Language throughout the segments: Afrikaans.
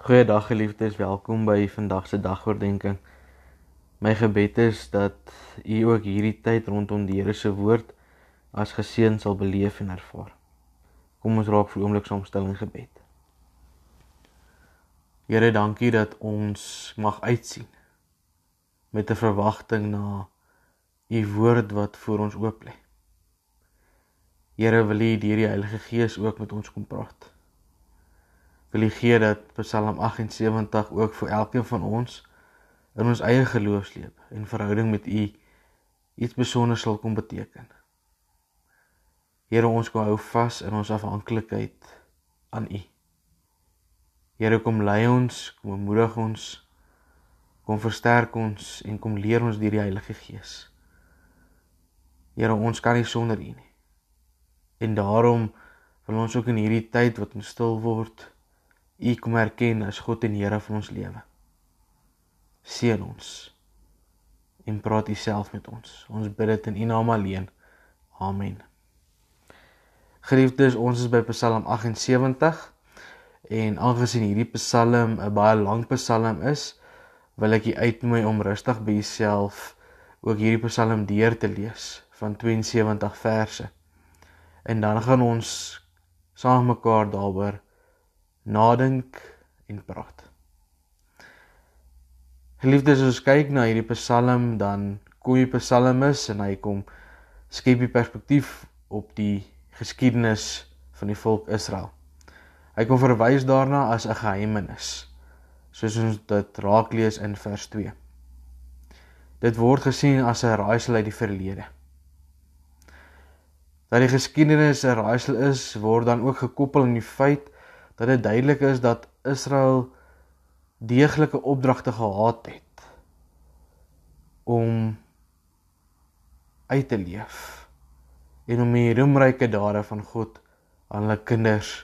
Goeiedag geliefdes, welkom by vandag se dagoordenkings. My gebed is dat u ook hierdie tyd rondom die Here se woord as geseën sal beleef en ervaar. Kom ons raak vir oomblik saam stil in gebed. Here, dankie dat ons mag uitsien met 'n verwagting na u woord wat voor ons oop lê. Here, wil u deur die Heilige Gees ook met ons kom praat wil U gee dat Psalm 78 ook vir elkeen van ons in ons eie geloofslewe en verhouding met U iets besonders sal kom beteken. Here ons kom hou vas in ons afhanklikheid aan U. Here kom lei ons, kom bemoedig ons, kom versterk ons en kom leer ons deur die Heilige Gees. Here ons kan nie sonder U nie. En daarom wil ons ook in hierdie tyd wat ons stil word U kom erken as God en Here van ons lewe. Seën ons en praat U self met ons. Ons bid dit in U naam alleen. Amen. Geliefdes, ons is by Psalm 78 en aangesien hierdie Psalm 'n baie lang Psalm is, wil ek u uitnooi om rustig by jouself ook hierdie Psalm deur te lees van 72 verse. En dan gaan ons saam mekaar daaroor nadink en praat. Geliefdes, as ons kyk na hierdie Psalm, dan kom die Psalmis en hy kom skep die perspektief op die geskiedenis van die volk Israel. Hy kom verwys daarna as 'n geheimenis, soos ons dit raak lees in vers 2. Dit word gesien as 'n raaisel uit die verlede. Dat die geskiedenis 'n raaisel is, word dan ook gekoppel aan die feit dat dit duidelik is dat Israel deeglike opdragte gehad het om uit te leef en om die roemryke dade van God aan hulle kinders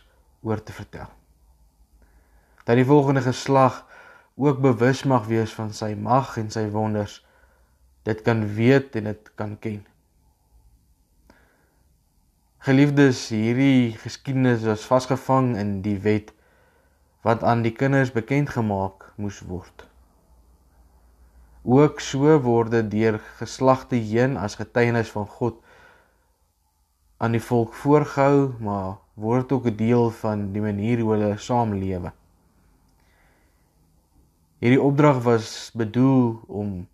oor te vertel. Dat die volgende geslag ook bewus mag wees van sy mag en sy wonders, dit kan weet en dit kan ken. Geliefdes, hierdie geskiedenis was vasgevang in die wet wat aan die kinders bekend gemaak moes word. Ook so word dit deur geslagte heen as getuienis van God aan die volk voorgehou, maar word ook 'n deel van die manier hoe hulle saamlewe. Hierdie opdrag was bedoel om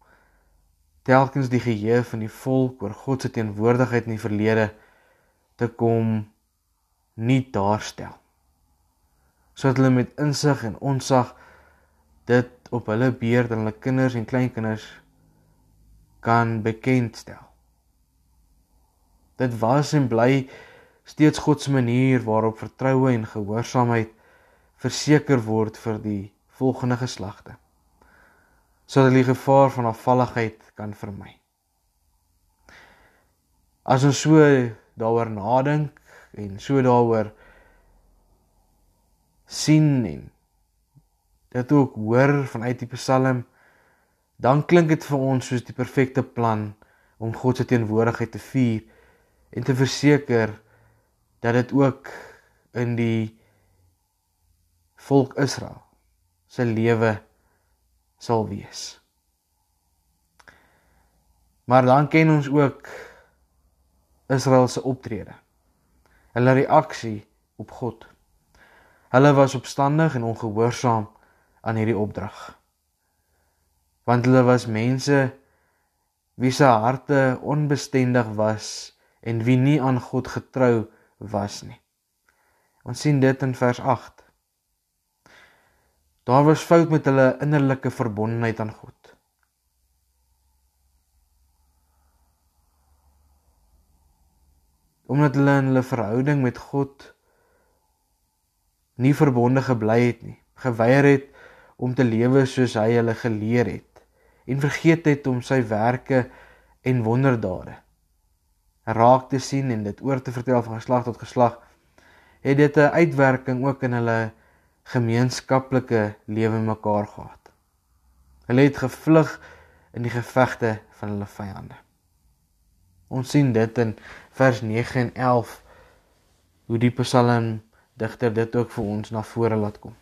telkens die geheue van die volk oor God se teenwoordigheid in die verlede te kom nie daarstel. Sodat hulle met insig en onsag dit op hulle beurt aan hulle kinders en kleinkinders kan bekendstel dit was en bly steeds God se manier waarop vertroue en gehoorsaamheid verseker word vir die volgende geslagte sodat hulle die gevaar van afvalligheid kan vermy. As ons so daaroor nadink en so daaroor sien en dit ook hoor vanuit die Psalm dan klink dit vir ons soos die perfekte plan om God se teenwoordigheid te vier en te verseker dat dit ook in die volk Israel se lewe sal wees. Maar dan ken ons ook Israel se optrede. Hulle reaksie op God. Hulle was opstandig en ongehoorsaam aan hierdie opdrag. Want hulle was mense wie se harte onbestendig was en wie nie aan God getrou was nie. Ons sien dit in vers 8. Daar was fout met hulle innerlike verbondenheid aan God. Omdat hulle in hulle verhouding met God nie verbonde gebly het nie, geweier het om te lewe soos hy hulle geleer het en vergeet het om sy werke en wonderdade raak te sien en dit oor te vertel van geslag tot geslag het dit 'n uitwerking ook in hulle gemeenskaplike lewe mekaar gehad. Hulle het gevlug in die gevegte van hulle vyande. Ons sien dit in vers 9 en 11 hoe die Psalm digter dit ook vir ons na vore laat kom.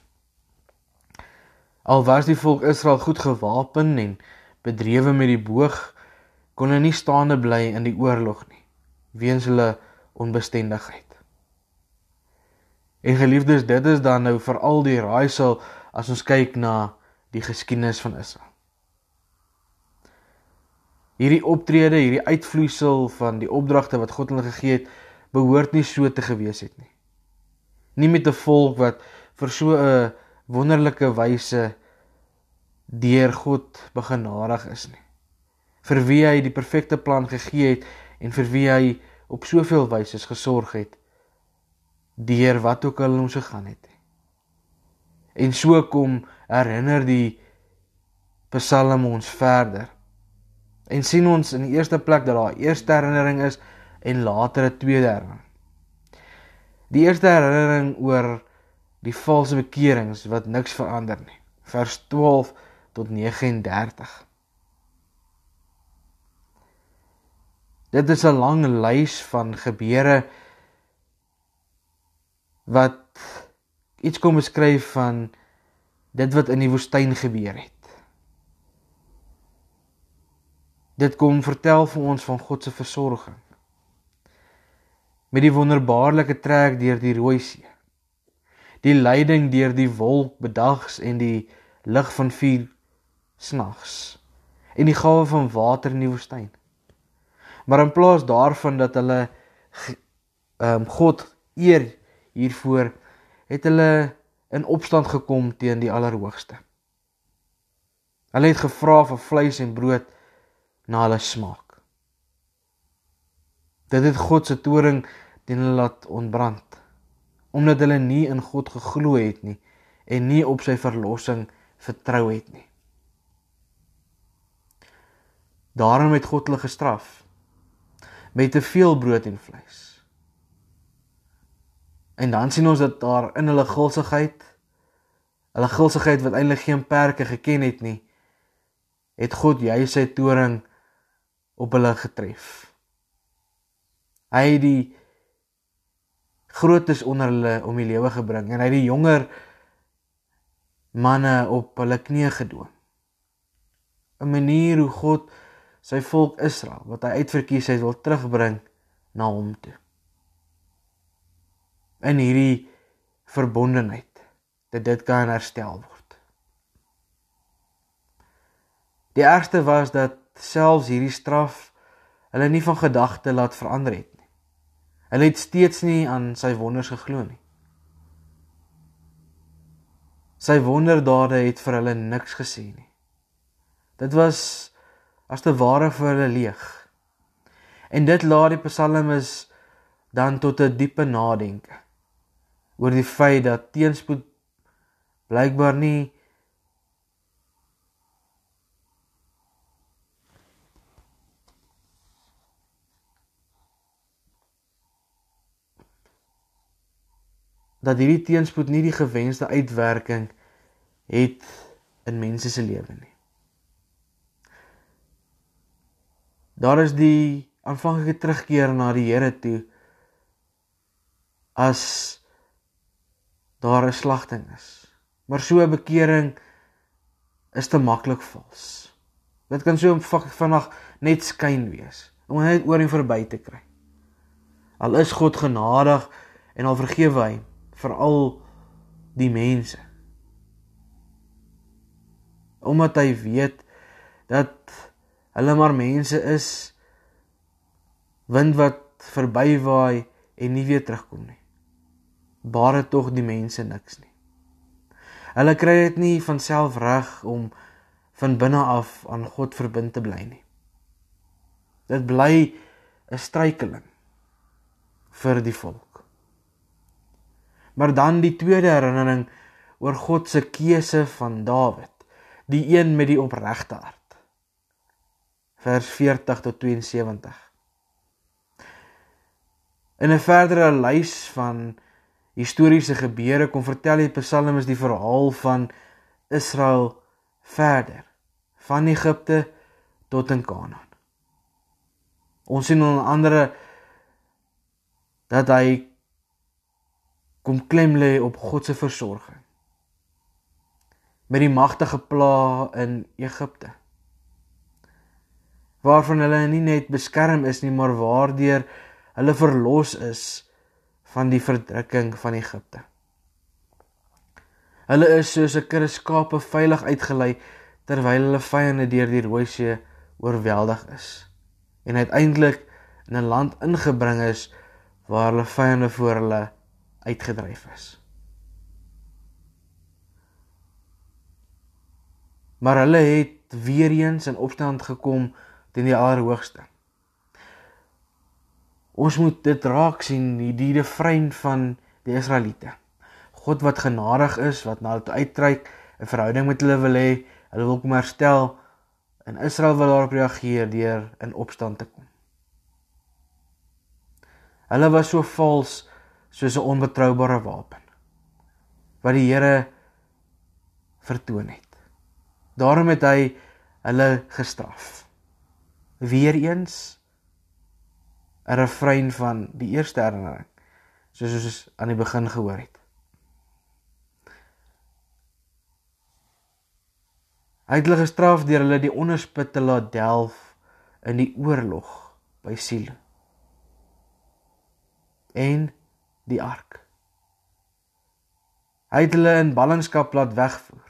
Al was die volk Israel goed gewapen en bedrewe met die boog, kon hulle nie staande bly in die oorlog nie weens hulle onbestendigheid. En geliefdes, dit is dan nou veral die raaisel as ons kyk na die geskiedenis van Israel. Hierdie optrede, hierdie uitvloeisel van die opdragte wat God hulle gegee het, behoort nie so te gewees het nie. Nie met 'n volk wat vir so 'n wonderlike wyse deur God begenadig is nie. Vir wie hy die perfekte plan gegee het en vir wie hy op soveel wyse gesorg het deur wat ook al ons gegaan het. En so kom herinner die Psalm ons verder. En sien ons in die eerste plek dat daar 'n eerste herinnering is en later 'n tweede herinnering. Die eerste herinnering oor die valse bekerings wat niks verander nie. Vers 12 tot 39. Dit is 'n lang lys van gebeure wat iets kom beskryf van dit wat in die woestyn gebeur het. Dit kom vertel vir ons van God se versorging. Met die wonderbaarlike trek deur die Rooi See. Die leiding deur die wolk bedags en die lig van vuur snags. En die gawe van water in die woestyn. Maar in plaas daarvan dat hulle ehm um, God eer hiervoor het hulle in opstand gekom teen die Allerhoogste. Hulle het gevra vir vleis en brood na hulle smaak. Dit het God se toring teen hulle laat ontbrand omdat hulle nie in God geglo het nie en nie op sy verlossing vertrou het nie. Daarom het God hulle gestraf met te veel brood en vleis. En dan sien ons dat daar in hulle gulsigheid, hulle gulsigheid wat eintlik geen perke geken het nie, het God jy sy toring op hulle getref. Hy het die grootes onder hulle om die lewe gebring en hy het die jonger manne op hulle knieë gedoen. 'n Manier hoe God sy volk Israel wat hy uitverkies het wil terugbring na hom toe in hierdie verbondenheid dat dit kan herstel word. Die ergste was dat selfs hierdie straf hulle nie van gedagte laat verander het nie. Hulle het steeds nie aan sy wonders geglo nie. Sy wonderdade het vir hulle niks gesê nie. Dit was as te ware vir hulle leeg. En dit laat die psalmis dan tot 'n diepe nadenke oor die feit dat teenspoed blykbaar nie dat hierdie teenspoed nie die gewenste uitwerking het in mense se lewe nie. Daar is die aanvanklike terugkeer na die Here toe as daar 'n slagting is. Maar so 'n bekering is te maklik vals. Dit kan so vinnig net skyn wees om net oor en verby te kry. Al is God genadig en al vergewe hy vir al die mense. Omdat hy weet dat hulle maar mense is wind wat verbywaai en nie weer terugkom nie baar dit tog die mense niks nie. Hulle kry dit nie van self reg om van binne af aan God verbind te bly nie. Dit bly 'n struikeling vir die volk. Maar dan die tweede herinnering oor God se keuse van Dawid, die een met die opregte hart. Vers 40 tot 72. In 'n verdere lys van historiese gebeure kom vertel die psalmis die verhaal van Israel verder van Egipte tot in Kanaan. Ons sien onder andere dat hy kom klem lê op God se versorging. met die magtige pla in Egipte. Waarvan hulle nie net beskerm is nie, maar waardeur hulle verlos is van die verdrukking van Egipte. Hulle is soos 'n kudde skape veilig uitgelei terwyl hulle vyande deur die Rooi See oorweldig is en uiteindelik in 'n land ingebring is waar hulle vyande voor hulle uitgedryf is. Maar hulle het weer eens in opstand gekom teen die Allerhoogste. Ons moet dit raak sien, die diere vrein van die Israeliete. God wat genadig is, wat na hulle uitreik, 'n verhouding met hulle wil hê, hulle wil kom herstel en Israel wil daarop reageer deur in opstand te kom. Hulle was so vals soos 'n onbetroubare wapen wat die Here vertoon het. Daarom het hy hulle gestraf. Weereens 'n refrein van die eerste herinnering soos ons aan die begin gehoor het. Hy het hulle gestraf deur hulle die onderspit te laat delf in die oorlog by Silo. En die ark. Hy het hulle in ballingskap laat wegvoer.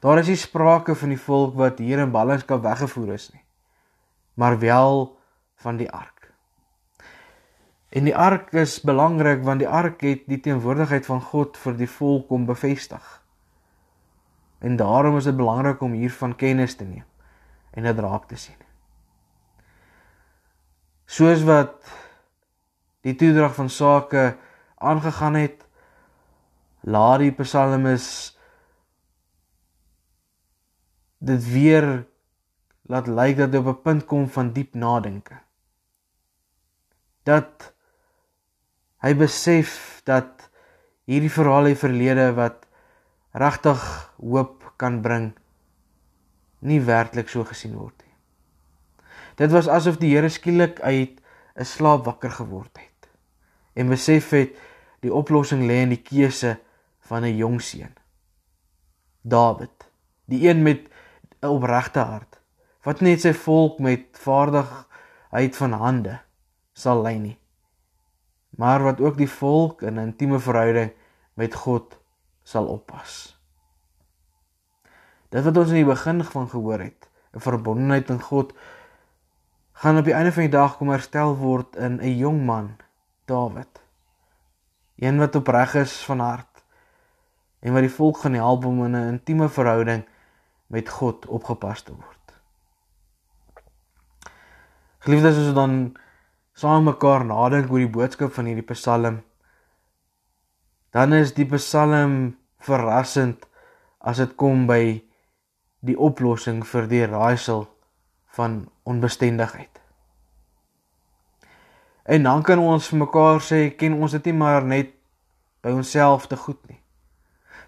Daar is nie sprake van die volk wat hier in ballingskap weggevoer is nie, maar wel van die ark. En die ark is belangrik want die ark het die teenwoordigheid van God vir die volk om bevestig. En daarom is dit belangrik om hiervan kennis te neem en dit raak te sien. Soos wat die toedrag van sake aangegaan het, laat die psalmis dit weer laat lyk dat hy op 'n punt kom van diep nadenke. Dat hy besef dat hierdie verhaal in verlede wat regtig hoop kan bring nie werklik so gesien word nie. Dit was asof die Here skielik uit 'n slaap wakker geword het en besef het die oplossing lê in die keuse van 'n jong seun. Dawid, die een met 'n opregte hart wat net sy volk met vaardigheid van hande sal lei nie maar wat ook die volk in 'n intieme verhouding met God sal oppas. Dit wat ons in die begin van gehoor het, 'n verbondenheid in God gaan op die einde van die dag kom herstel word in 'n jong man, Dawid. Een wat opreg is van hart en wat die volk gaan help om in 'n intieme verhouding met God opgepas te word. Geliefdes, as ons dan saam mekaar nadink oor die boodskap van hierdie Psalm, dan is die Psalm verrassend as dit kom by die oplossing vir die raaisel van onbestendigheid. En dan kan ons vir mekaar sê ken ons dit nie maar net by onsself te goed nie.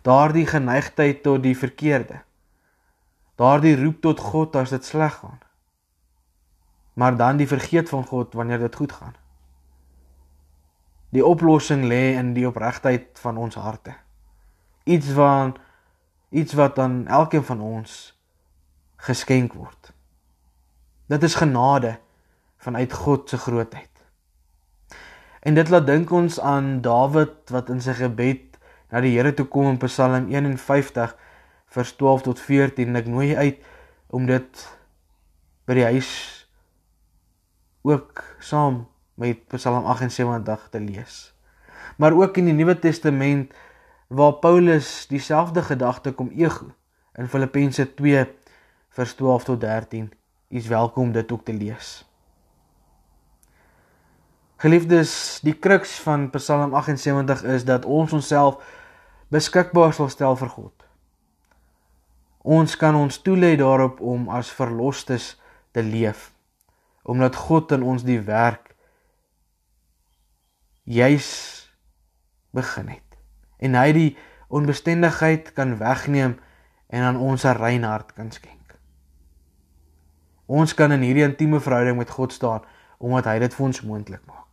Daardie geneigtheid tot die verkeerde. Daardie roep tot God as dit sleg gaan. Maar dan die vergeet van God wanneer dit goed gaan. Die oplossing lê in die opregtheid van ons harte. Iets wat iets wat aan elkeen van ons geskenk word. Dit is genade vanuit God se grootheid. En dit laat dink ons aan Dawid wat in sy gebed na die Here toe kom in Psalm 51 vers 12 tot 14 en ek nooi uit om dit by die huis ook saam met Psalm 78 te lees. Maar ook in die Nuwe Testament waar Paulus dieselfde gedagte kom ego in Filippense 2 vers 12 tot 13. U is welkom dit ook te lees. Geliefdes, die kruks van Psalm 78 is dat ons onsself beskikbaar sal stel vir God. Ons kan ons toelê daarop om as verlosters te leef omdat God in ons die werk juis begin het en hy die onbestendigheid kan wegneem en aan ons 'n rein hart kan skenk. Ons kan in hierdie intieme verhouding met God staan omdat hy dit vir ons moontlik maak.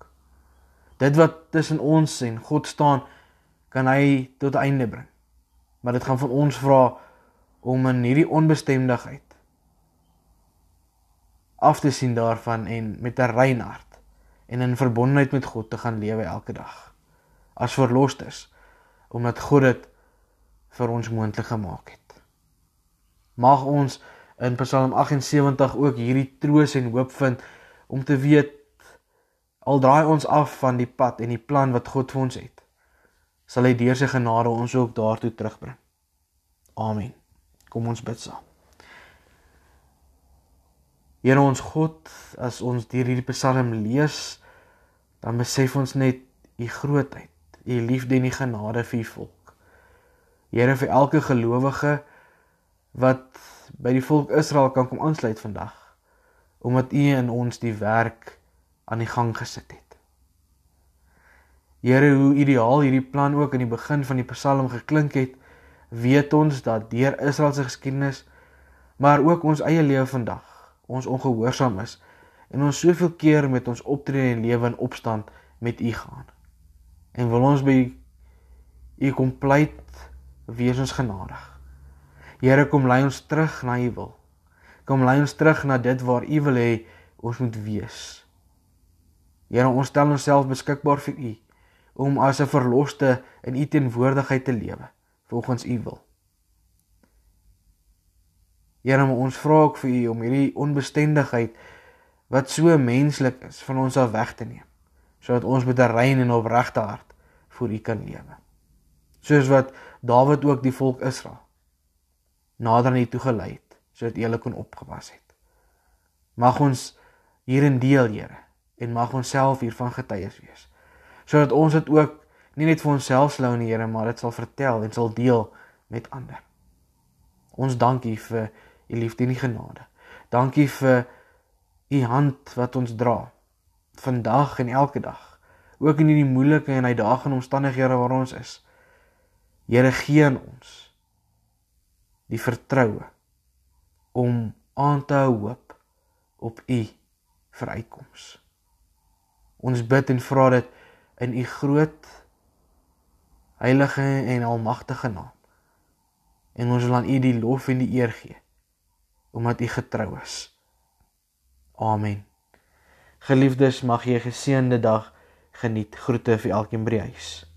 Dit wat tussen ons en God staan, kan hy tot einde bring. Maar dit gaan van ons vra om in hierdie onbestemdigheid af te sien daarvan en met 'n rein hart en in verbondenheid met God te gaan lewe elke dag as verlosters omdat God dit vir ons moontlik gemaak het. Mag ons in Psalm 78 ook hierdie troos en hoop vind om te weet al draai ons af van die pad en die plan wat God vir ons het, sal hy deur sy genade ons ook daartoe terugbring. Amen. Kom ons bid saam. Here ons God, as ons deur hierdie Psalm lees, dan besef ons net u grootheid, u liefde en u genade vir u volk. Here vir elke gelowige wat by die volk Israel kan kom aansluit vandag, omdat u in ons die werk aan die gang gesit het. Here, hoe ideaal hierdie plan ook in die begin van die Psalm geklink het, weet ons dat deur Israel se geskiedenis, maar ook ons eie lewe vandag, ons ongehoorsaam is en ons soveel keer met ons optrede en lewe in opstand met U gaan. En wil ons by U kom pleit wees ons genadig. Here kom lei ons terug na U wil. Kom lei ons terug na dit waar U wil hê ons moet wees. Here ons stel onsself beskikbaar vir U om as 'n verloste in U teenwoordigheid te lewe volgens U wil. Here, ons vra ook vir U om hierdie onbestendigheid wat so menslik is van ons af weg te neem, sodat ons met 'n rein en opregte hart voor U kan lewe. Soos wat Dawid ook die volk Israel nader aan U toe gelei het, sodat U hulle kon opgewas het. Mag ons hierin deel, Here, en mag ons self hiervan getuies wees sodat ons dit ook nie net vir onsself slou in die Here, maar dit sal vertel en sal deel met ander. Ons dankie vir u liefde en u genade. Dankie vir u hand wat ons dra vandag en elke dag. Ook in hierdie moeilike en uitdagende omstandighede waar ons is. Here gee aan ons die vertroue om aan te hou hoop op u vir uitkoms. Ons bid en vra dit in u groot heilige en almagtige naam. En ons wil aan u die lof en die eer gee omdat u getrou is. Amen. Geliefdes, mag jy 'n geseënde dag geniet. Groete vir elkeen by die huis.